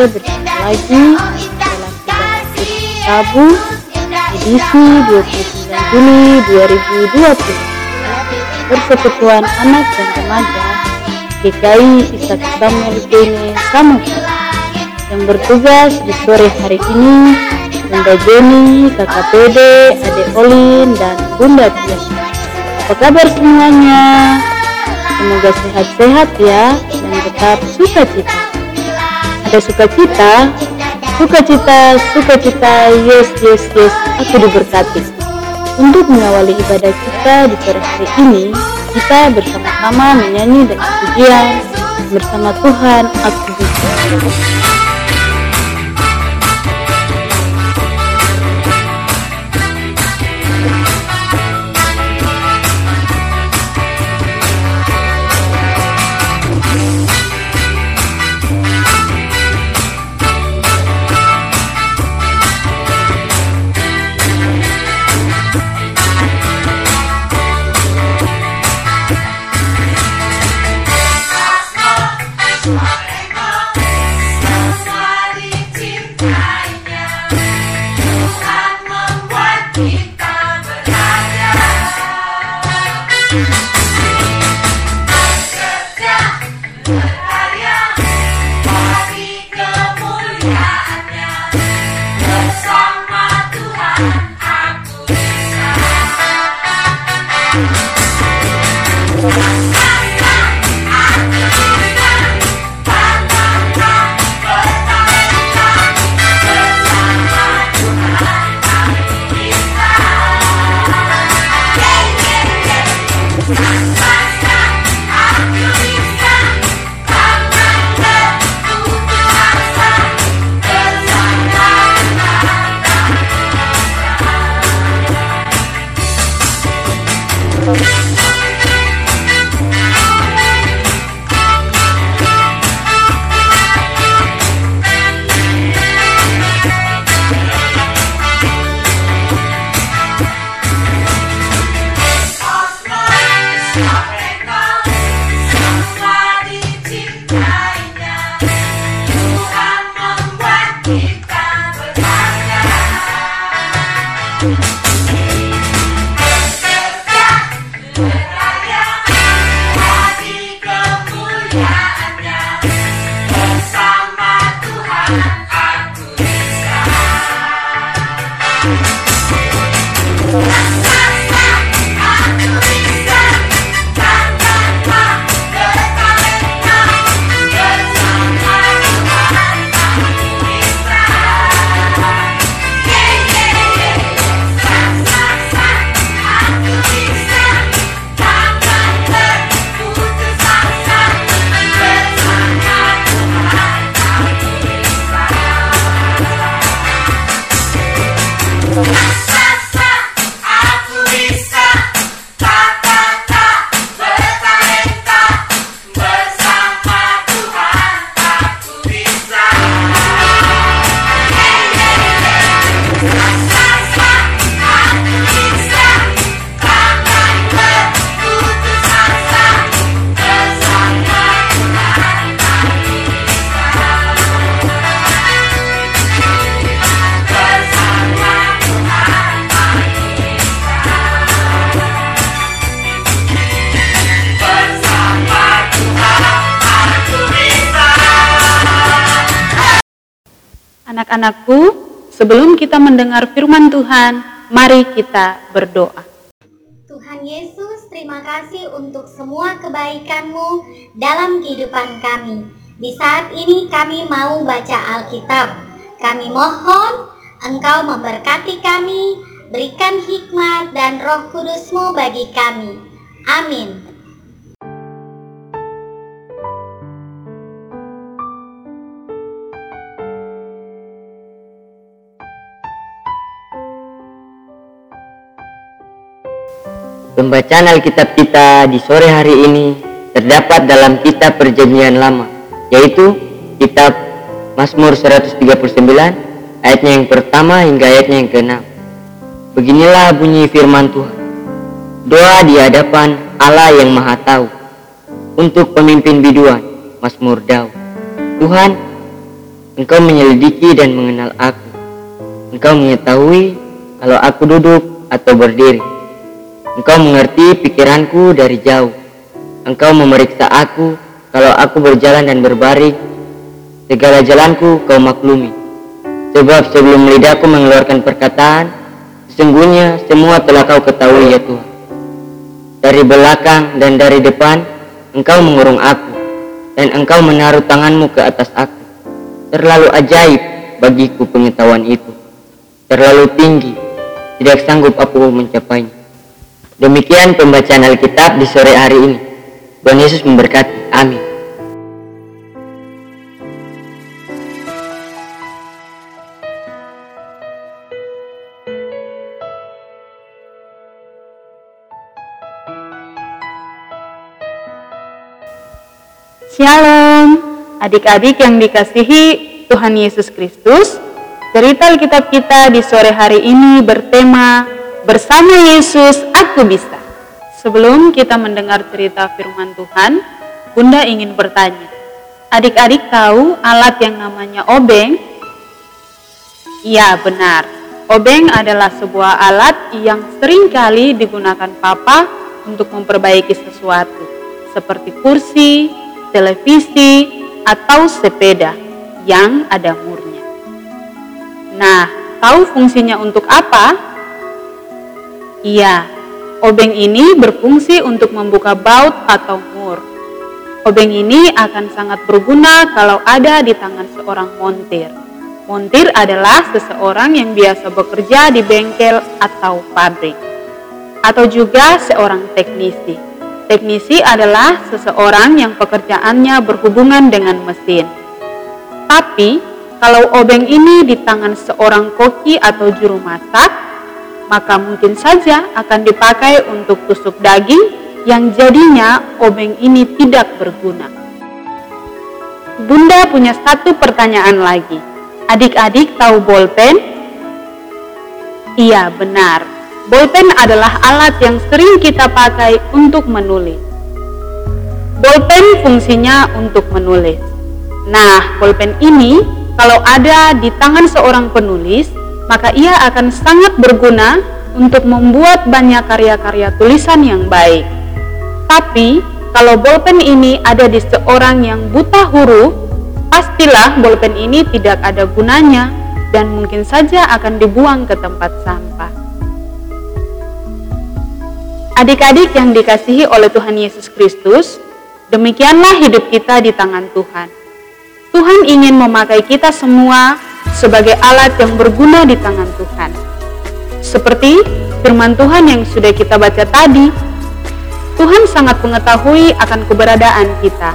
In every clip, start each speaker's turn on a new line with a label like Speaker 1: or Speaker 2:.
Speaker 1: kita bersama lagi dalam kita Tabu edisi 29 Juli 2020 Persekutuan Anak dan Remaja DKI Isak Samuel Bene Samuel yang bertugas di sore hari ini Bunda Jenny, Kakak Pede, Ade Olin, dan Bunda Tia. Apa kabar semuanya? Semoga sehat-sehat ya dan tetap sukacita. Ada sukacita, sukacita, sukacita, yes, yes, yes, aku diberkati. Untuk mengawali ibadah kita di sore hari ini, kita bersama-sama menyanyi dengan pujian bersama Tuhan aku bisa. Thank you. Anak-anakku, sebelum kita mendengar firman Tuhan, mari kita berdoa.
Speaker 2: Tuhan Yesus, terima kasih untuk semua kebaikan-Mu dalam kehidupan kami. Di saat ini kami mau baca Alkitab. Kami mohon Engkau memberkati kami, berikan hikmat dan roh kudus-Mu bagi kami. Amin.
Speaker 3: Pembacaan Alkitab kita di sore hari ini terdapat dalam kitab perjanjian lama, yaitu kitab Mazmur 139 ayatnya yang pertama hingga ayatnya yang keenam. Beginilah bunyi firman Tuhan. Doa di hadapan Allah yang Maha Tahu untuk pemimpin biduan Mazmur Daud. Tuhan, Engkau menyelidiki dan mengenal aku. Engkau mengetahui kalau aku duduk atau berdiri. Engkau mengerti pikiranku dari jauh. Engkau memeriksa aku kalau aku berjalan dan berbaring. Segala jalanku kau maklumi. Sebab sebelum lidahku mengeluarkan perkataan, sesungguhnya semua telah kau ketahui ya Tuhan. Dari belakang dan dari depan, engkau mengurung aku, dan engkau menaruh tanganmu ke atas aku. Terlalu ajaib bagiku pengetahuan itu. Terlalu tinggi, tidak sanggup aku mencapainya. Demikian pembacaan Alkitab di sore hari ini. Tuhan Yesus memberkati. Amin.
Speaker 1: Shalom, adik-adik yang dikasihi Tuhan Yesus Kristus. Cerita Alkitab kita di sore hari ini bertema Bersama Yesus Aku Bisa. Sebelum kita mendengar cerita firman Tuhan, Bunda ingin bertanya. Adik-adik tahu alat yang namanya obeng? Iya, benar. Obeng adalah sebuah alat yang sering kali digunakan papa untuk memperbaiki sesuatu, seperti kursi, televisi, atau sepeda yang ada murnya. Nah, tahu fungsinya untuk apa? Iya, obeng ini berfungsi untuk membuka baut atau mur. Obeng ini akan sangat berguna kalau ada di tangan seorang montir. Montir adalah seseorang yang biasa bekerja di bengkel atau pabrik, atau juga seorang teknisi. Teknisi adalah seseorang yang pekerjaannya berhubungan dengan mesin. Tapi, kalau obeng ini di tangan seorang koki atau juru masak, maka mungkin saja akan dipakai untuk tusuk daging yang jadinya obeng ini tidak berguna. Bunda punya satu pertanyaan lagi. Adik-adik tahu bolpen? Iya, benar. Bolpen adalah alat yang sering kita pakai untuk menulis. Bolpen fungsinya untuk menulis. Nah, bolpen ini kalau ada di tangan seorang penulis, maka ia akan sangat berguna untuk membuat banyak karya-karya tulisan yang baik. Tapi, kalau bolpen ini ada di seorang yang buta huruf, pastilah bolpen ini tidak ada gunanya dan mungkin saja akan dibuang ke tempat sampah. Adik-adik yang dikasihi oleh Tuhan Yesus Kristus, demikianlah hidup kita di tangan Tuhan. Tuhan ingin memakai kita semua sebagai alat yang berguna di tangan Tuhan. Seperti firman Tuhan yang sudah kita baca tadi, Tuhan sangat mengetahui akan keberadaan kita.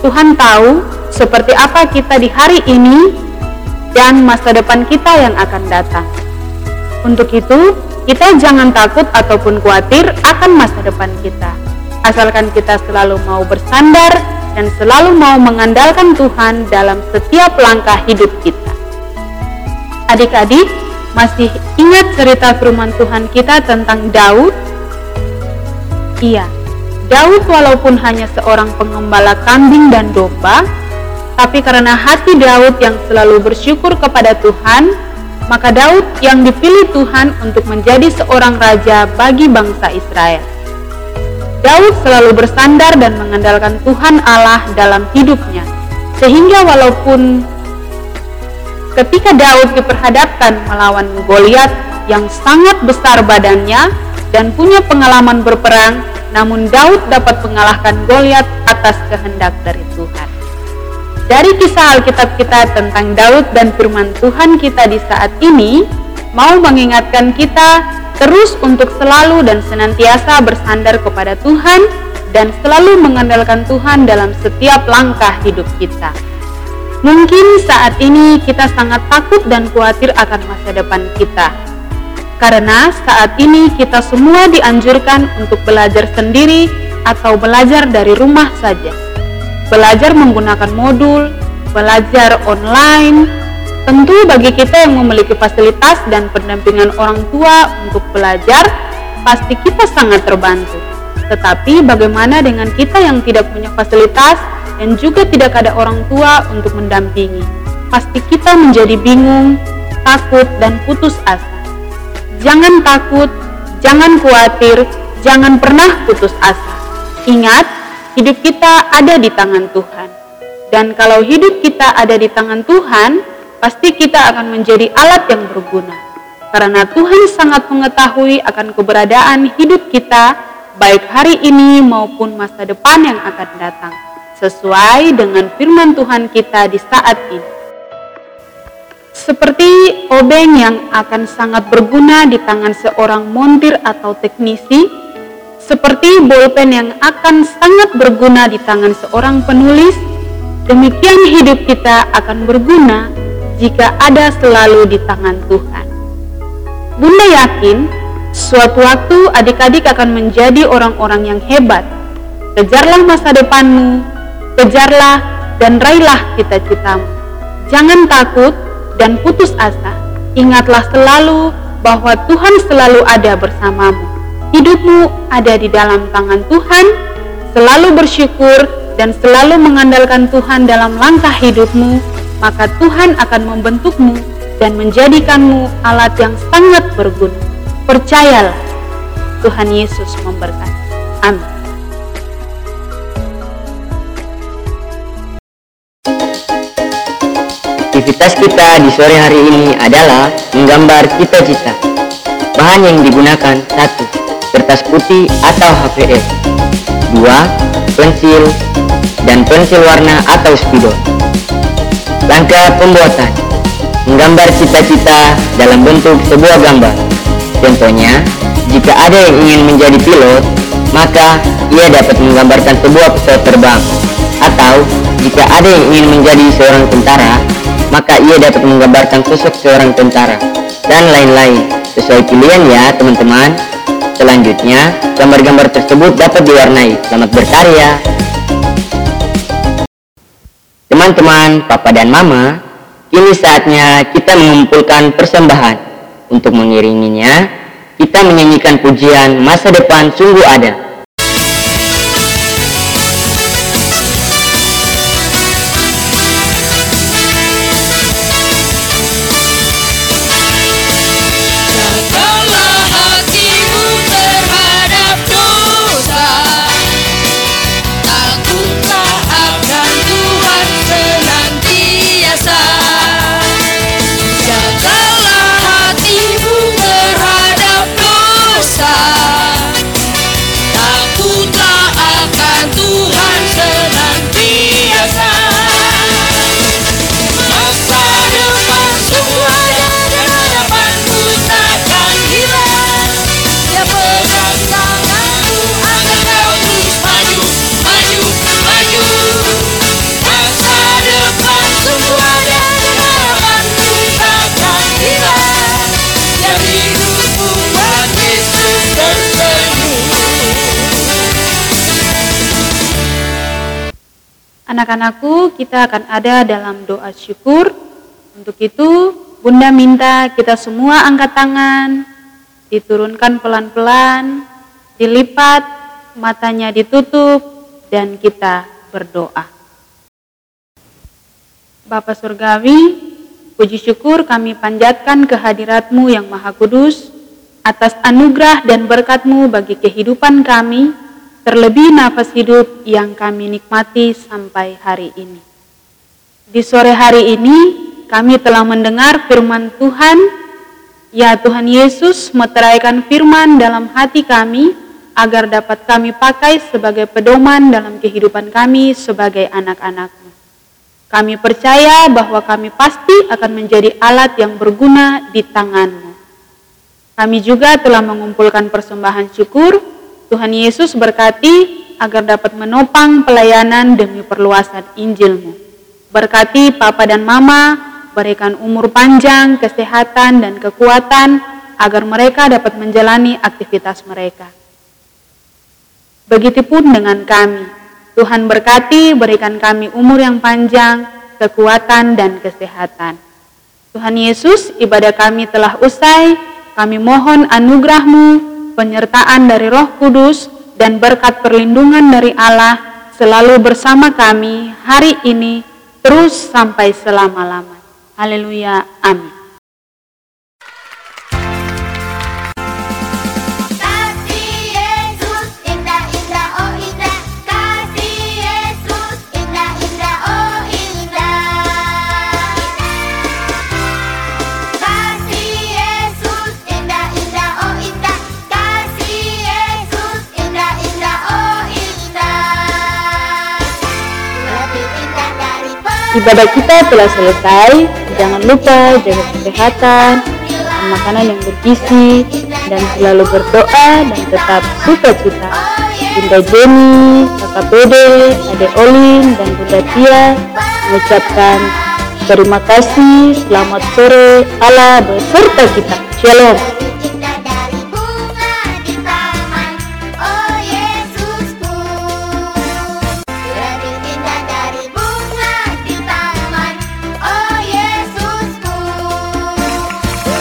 Speaker 1: Tuhan tahu seperti apa kita di hari ini dan masa depan kita yang akan datang. Untuk itu, kita jangan takut ataupun khawatir akan masa depan kita. Asalkan kita selalu mau bersandar dan selalu mau mengandalkan Tuhan dalam setiap langkah hidup kita. Adik-adik, masih ingat cerita firman Tuhan kita tentang Daud? Iya, Daud walaupun hanya seorang pengembala kambing dan domba, tapi karena hati Daud yang selalu bersyukur kepada Tuhan, maka Daud yang dipilih Tuhan untuk menjadi seorang raja bagi bangsa Israel. Daud selalu bersandar dan mengandalkan Tuhan Allah dalam hidupnya, sehingga walaupun ketika Daud diperhadapkan melawan Goliat yang sangat besar badannya dan punya pengalaman berperang, namun Daud dapat mengalahkan Goliat atas kehendak dari Tuhan. Dari kisah Alkitab kita tentang Daud dan firman Tuhan kita di saat ini, mau mengingatkan kita terus untuk selalu dan senantiasa bersandar kepada Tuhan dan selalu mengandalkan Tuhan dalam setiap langkah hidup kita. Mungkin saat ini kita sangat takut dan khawatir akan masa depan kita. Karena saat ini kita semua dianjurkan untuk belajar sendiri atau belajar dari rumah saja belajar menggunakan modul, belajar online. Tentu bagi kita yang memiliki fasilitas dan pendampingan orang tua untuk belajar, pasti kita sangat terbantu. Tetapi bagaimana dengan kita yang tidak punya fasilitas dan juga tidak ada orang tua untuk mendampingi? pasti kita menjadi bingung, takut, dan putus asa. Jangan takut, jangan khawatir, jangan pernah putus asa. Ingat, hidup kita ada di tangan Tuhan. Dan kalau hidup kita ada di tangan Tuhan, pasti kita akan menjadi alat yang berguna. Karena Tuhan sangat mengetahui akan keberadaan hidup kita, baik hari ini maupun masa depan yang akan datang, sesuai dengan firman Tuhan kita di saat ini. Seperti obeng yang akan sangat berguna di tangan seorang montir atau teknisi, seperti bolpen yang akan sangat berguna di tangan seorang penulis, demikian hidup kita akan berguna jika ada selalu di tangan Tuhan. Bunda yakin suatu waktu adik-adik akan menjadi orang-orang yang hebat. Kejarlah masa depanmu, kejarlah dan raihlah cita-citamu. Jangan takut, dan putus asa, ingatlah selalu bahwa Tuhan selalu ada bersamamu. Hidupmu ada di dalam tangan Tuhan, selalu bersyukur dan selalu mengandalkan Tuhan dalam langkah hidupmu, maka Tuhan akan membentukmu dan menjadikanmu alat yang sangat berguna. Percayalah, Tuhan Yesus memberkati.
Speaker 3: Aktivitas kita di sore hari ini adalah menggambar cita-cita. Bahan yang digunakan satu, kertas putih atau HVS. Dua, pensil dan pensil warna atau spidol. Langkah pembuatan Menggambar cita-cita dalam bentuk sebuah gambar Contohnya, jika ada yang ingin menjadi pilot, maka ia dapat menggambarkan sebuah pesawat terbang Atau, jika ada yang ingin menjadi seorang tentara, maka ia dapat menggambarkan sosok seorang tentara dan lain-lain. Sesuai pilihan ya teman-teman selanjutnya gambar-gambar tersebut dapat diwarnai. Selamat berkarya. Teman-teman papa dan mama kini saatnya kita mengumpulkan persembahan. Untuk mengiringinya kita menyanyikan pujian masa depan sungguh ada
Speaker 1: Anak-anakku, kita akan ada dalam doa syukur. Untuk itu, Bunda minta kita semua angkat tangan, diturunkan pelan-pelan, dilipat, matanya ditutup, dan kita berdoa. Bapak Surgawi, puji syukur kami panjatkan kehadiratmu yang Maha Kudus, atas anugerah dan berkatmu bagi kehidupan kami, terlebih nafas hidup yang kami nikmati sampai hari ini. Di sore hari ini, kami telah mendengar firman Tuhan. Ya Tuhan Yesus, meteraikan firman dalam hati kami, agar dapat kami pakai sebagai pedoman dalam kehidupan kami sebagai anak-anakmu. Kami percaya bahwa kami pasti akan menjadi alat yang berguna di tanganmu. Kami juga telah mengumpulkan persembahan syukur Tuhan Yesus berkati agar dapat menopang pelayanan demi perluasan Injilmu. Berkati Papa dan Mama, berikan umur panjang, kesehatan, dan kekuatan agar mereka dapat menjalani aktivitas mereka. Begitupun dengan kami. Tuhan berkati, berikan kami umur yang panjang, kekuatan, dan kesehatan. Tuhan Yesus, ibadah kami telah usai. Kami mohon anugerahmu penyertaan dari Roh Kudus, dan berkat perlindungan dari Allah selalu bersama kami hari ini terus sampai selama-lamanya. Haleluya. Amin. Ibadah kita telah selesai. Jangan lupa jaga kesehatan, makan makanan yang bergizi, dan selalu berdoa dan tetap sukacita. Bunda Jenny, Kakak Bede, Ade Olin, dan Bunda Tia mengucapkan terima kasih, selamat sore, Allah beserta kita. Shalom.